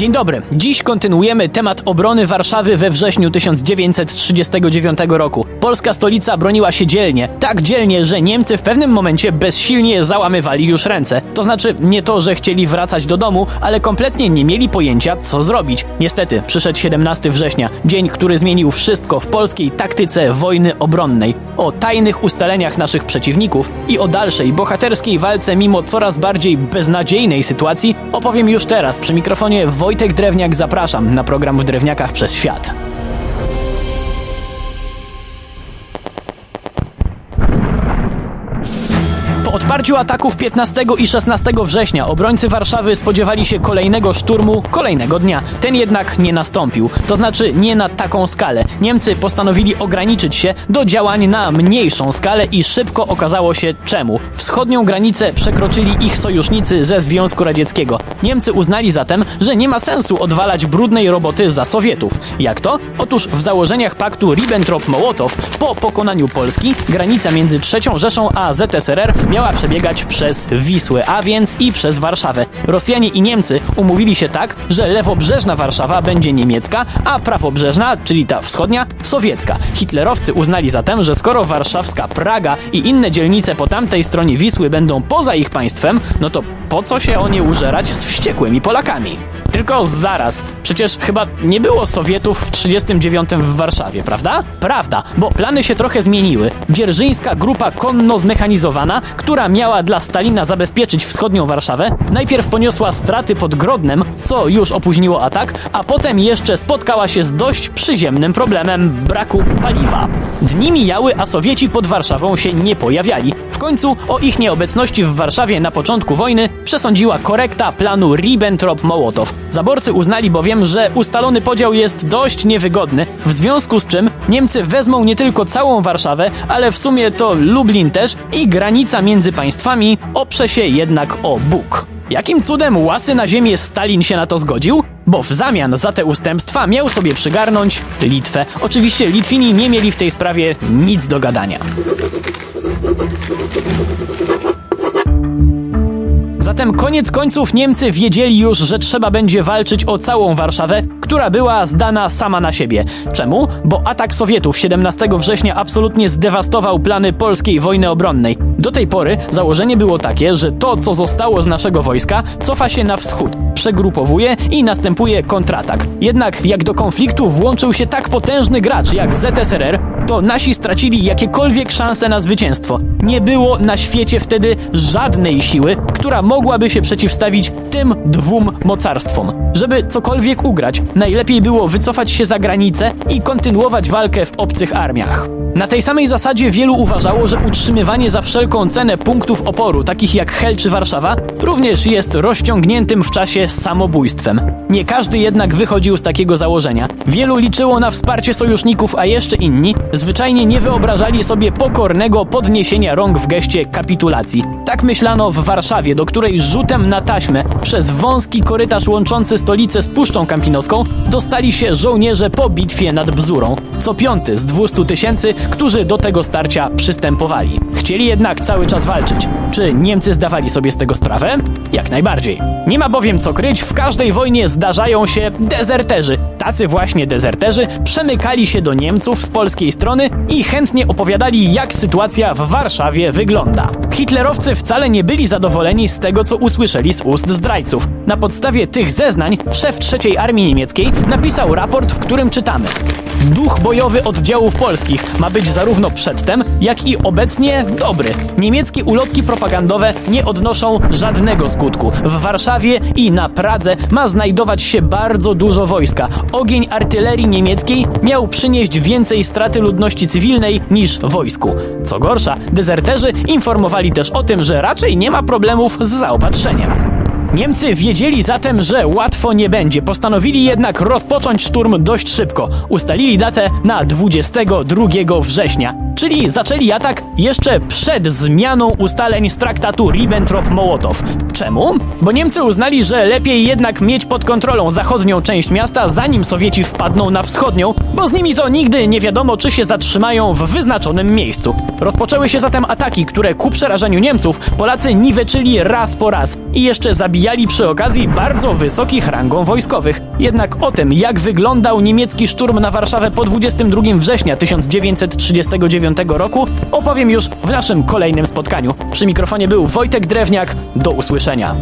Dzień dobry. Dziś kontynuujemy temat obrony Warszawy we wrześniu 1939 roku. Polska stolica broniła się dzielnie. Tak dzielnie, że Niemcy w pewnym momencie bezsilnie załamywali już ręce. To znaczy nie to, że chcieli wracać do domu, ale kompletnie nie mieli pojęcia, co zrobić. Niestety, przyszedł 17 września, dzień, który zmienił wszystko w polskiej taktyce wojny obronnej. O tajnych ustaleniach naszych przeciwników i o dalszej bohaterskiej walce mimo coraz bardziej beznadziejnej sytuacji opowiem już teraz przy mikrofonie Wojtek Drewniak zapraszam na program w Drewniakach przez Świat. Po odparciu ataków 15 i 16 września obrońcy Warszawy spodziewali się kolejnego szturmu kolejnego dnia. Ten jednak nie nastąpił, to znaczy nie na taką skalę. Niemcy postanowili ograniczyć się do działań na mniejszą skalę i szybko okazało się czemu. Wschodnią granicę przekroczyli ich sojusznicy ze Związku Radzieckiego. Niemcy uznali zatem, że nie ma sensu odwalać brudnej roboty za Sowietów. Jak to? Otóż w założeniach paktu Ribbentrop-Mołotow po pokonaniu Polski granica między III Rzeszą a ZSRR miała przebiegać przez Wisłę, a więc i przez Warszawę. Rosjanie i Niemcy umówili się tak, że lewobrzeżna Warszawa będzie niemiecka, a prawobrzeżna, czyli ta wschodnia, sowiecka. Hitlerowcy uznali zatem, że skoro warszawska Praga i inne dzielnice po tamtej stronie Wisły będą poza ich państwem, no to po co się o nie użerać z wściekłymi Polakami? Tylko zaraz, przecież chyba nie było Sowietów w 39 w Warszawie, prawda? Prawda, bo plany się trochę zmieniły. Dzierżyńska grupa konno-zmechanizowana, która miała dla Stalina zabezpieczyć wschodnią Warszawę, najpierw poniosła straty pod Grodnem, co już opóźniło atak, a potem jeszcze spotkała się z dość przyziemnym problemem braku paliwa. Dni mijały, a Sowieci pod Warszawą się nie pojawiali. W końcu o ich nieobecności w Warszawie na początku wojny przesądziła korekta planu Ribbentrop-Mołotow. Zaborcy uznali bowiem, że ustalony podział jest dość niewygodny, w związku z czym Niemcy wezmą nie tylko całą Warszawę, ale w sumie to Lublin też i granica między państwami oprze się jednak o Bóg. Jakim cudem łasy na ziemię Stalin się na to zgodził? Bo w zamian za te ustępstwa miał sobie przygarnąć Litwę. Oczywiście Litwini nie mieli w tej sprawie nic do gadania. Zatem koniec końców Niemcy wiedzieli już, że trzeba będzie walczyć o całą Warszawę, która była zdana sama na siebie. Czemu? Bo atak Sowietów 17 września absolutnie zdewastował plany polskiej wojny obronnej. Do tej pory założenie było takie, że to, co zostało z naszego wojska, cofa się na wschód, przegrupowuje i następuje kontratak. Jednak jak do konfliktu włączył się tak potężny gracz jak ZSRR, to nasi stracili jakiekolwiek szanse na zwycięstwo. Nie było na świecie wtedy żadnej siły, która mogłaby się przeciwstawić tym dwóm mocarstwom. Żeby cokolwiek ugrać, najlepiej było wycofać się za granicę i kontynuować walkę w obcych armiach. Na tej samej zasadzie wielu uważało, że utrzymywanie za wszelką cenę punktów oporu, takich jak Hel czy Warszawa, również jest rozciągniętym w czasie samobójstwem. Nie każdy jednak wychodził z takiego założenia. Wielu liczyło na wsparcie sojuszników, a jeszcze inni zwyczajnie nie wyobrażali sobie pokornego podniesienia rąk w geście kapitulacji. Tak myślano w Warszawie, do której rzutem na taśmę przez wąski korytarz łączący stolicę z Puszczą Kampinoską dostali się żołnierze po bitwie nad Bzurą. Co piąty z 200 tysięcy, którzy do tego starcia przystępowali. Chcieli jednak cały czas walczyć. Czy Niemcy zdawali sobie z tego sprawę? Jak najbardziej. Nie ma bowiem co kryć, w każdej wojnie zdarzają się dezerterzy. Tacy właśnie dezerterzy przemykali się do Niemców z polskiej strony i chętnie opowiadali, jak sytuacja w Warszawie wygląda. Hitlerowcy wcale nie byli zadowoleni z tego, co usłyszeli z ust zdrajców. Na podstawie tych zeznań szef III Armii Niemieckiej napisał raport, w którym czytamy: Duch bojowy oddziałów polskich ma być zarówno przedtem, jak i obecnie dobry. Niemieckie ulotki propagandowe nie odnoszą żadnego skutku. W Warszawie i na Pradze ma znajdować się bardzo dużo wojska. Ogień artylerii niemieckiej miał przynieść więcej straty ludności cywilnej niż wojsku. Co gorsza, dezerterzy informowali też o tym, że raczej nie ma problemów z zaopatrzeniem. Niemcy wiedzieli zatem, że łatwo nie będzie. Postanowili jednak rozpocząć szturm dość szybko. Ustalili datę na 22 września, czyli zaczęli atak jeszcze przed zmianą ustaleń z traktatu Ribbentrop-Mołotow. Czemu? Bo Niemcy uznali, że lepiej jednak mieć pod kontrolą zachodnią część miasta, zanim Sowieci wpadną na wschodnią, bo z nimi to nigdy nie wiadomo, czy się zatrzymają w wyznaczonym miejscu. Rozpoczęły się zatem ataki, które ku przerażeniu Niemców Polacy niweczyli raz po raz i jeszcze zabijali zabijali przy okazji bardzo wysokich rangą wojskowych. Jednak o tym, jak wyglądał niemiecki szturm na Warszawę po 22 września 1939 roku, opowiem już w naszym kolejnym spotkaniu. Przy mikrofonie był Wojtek Drewniak. Do usłyszenia.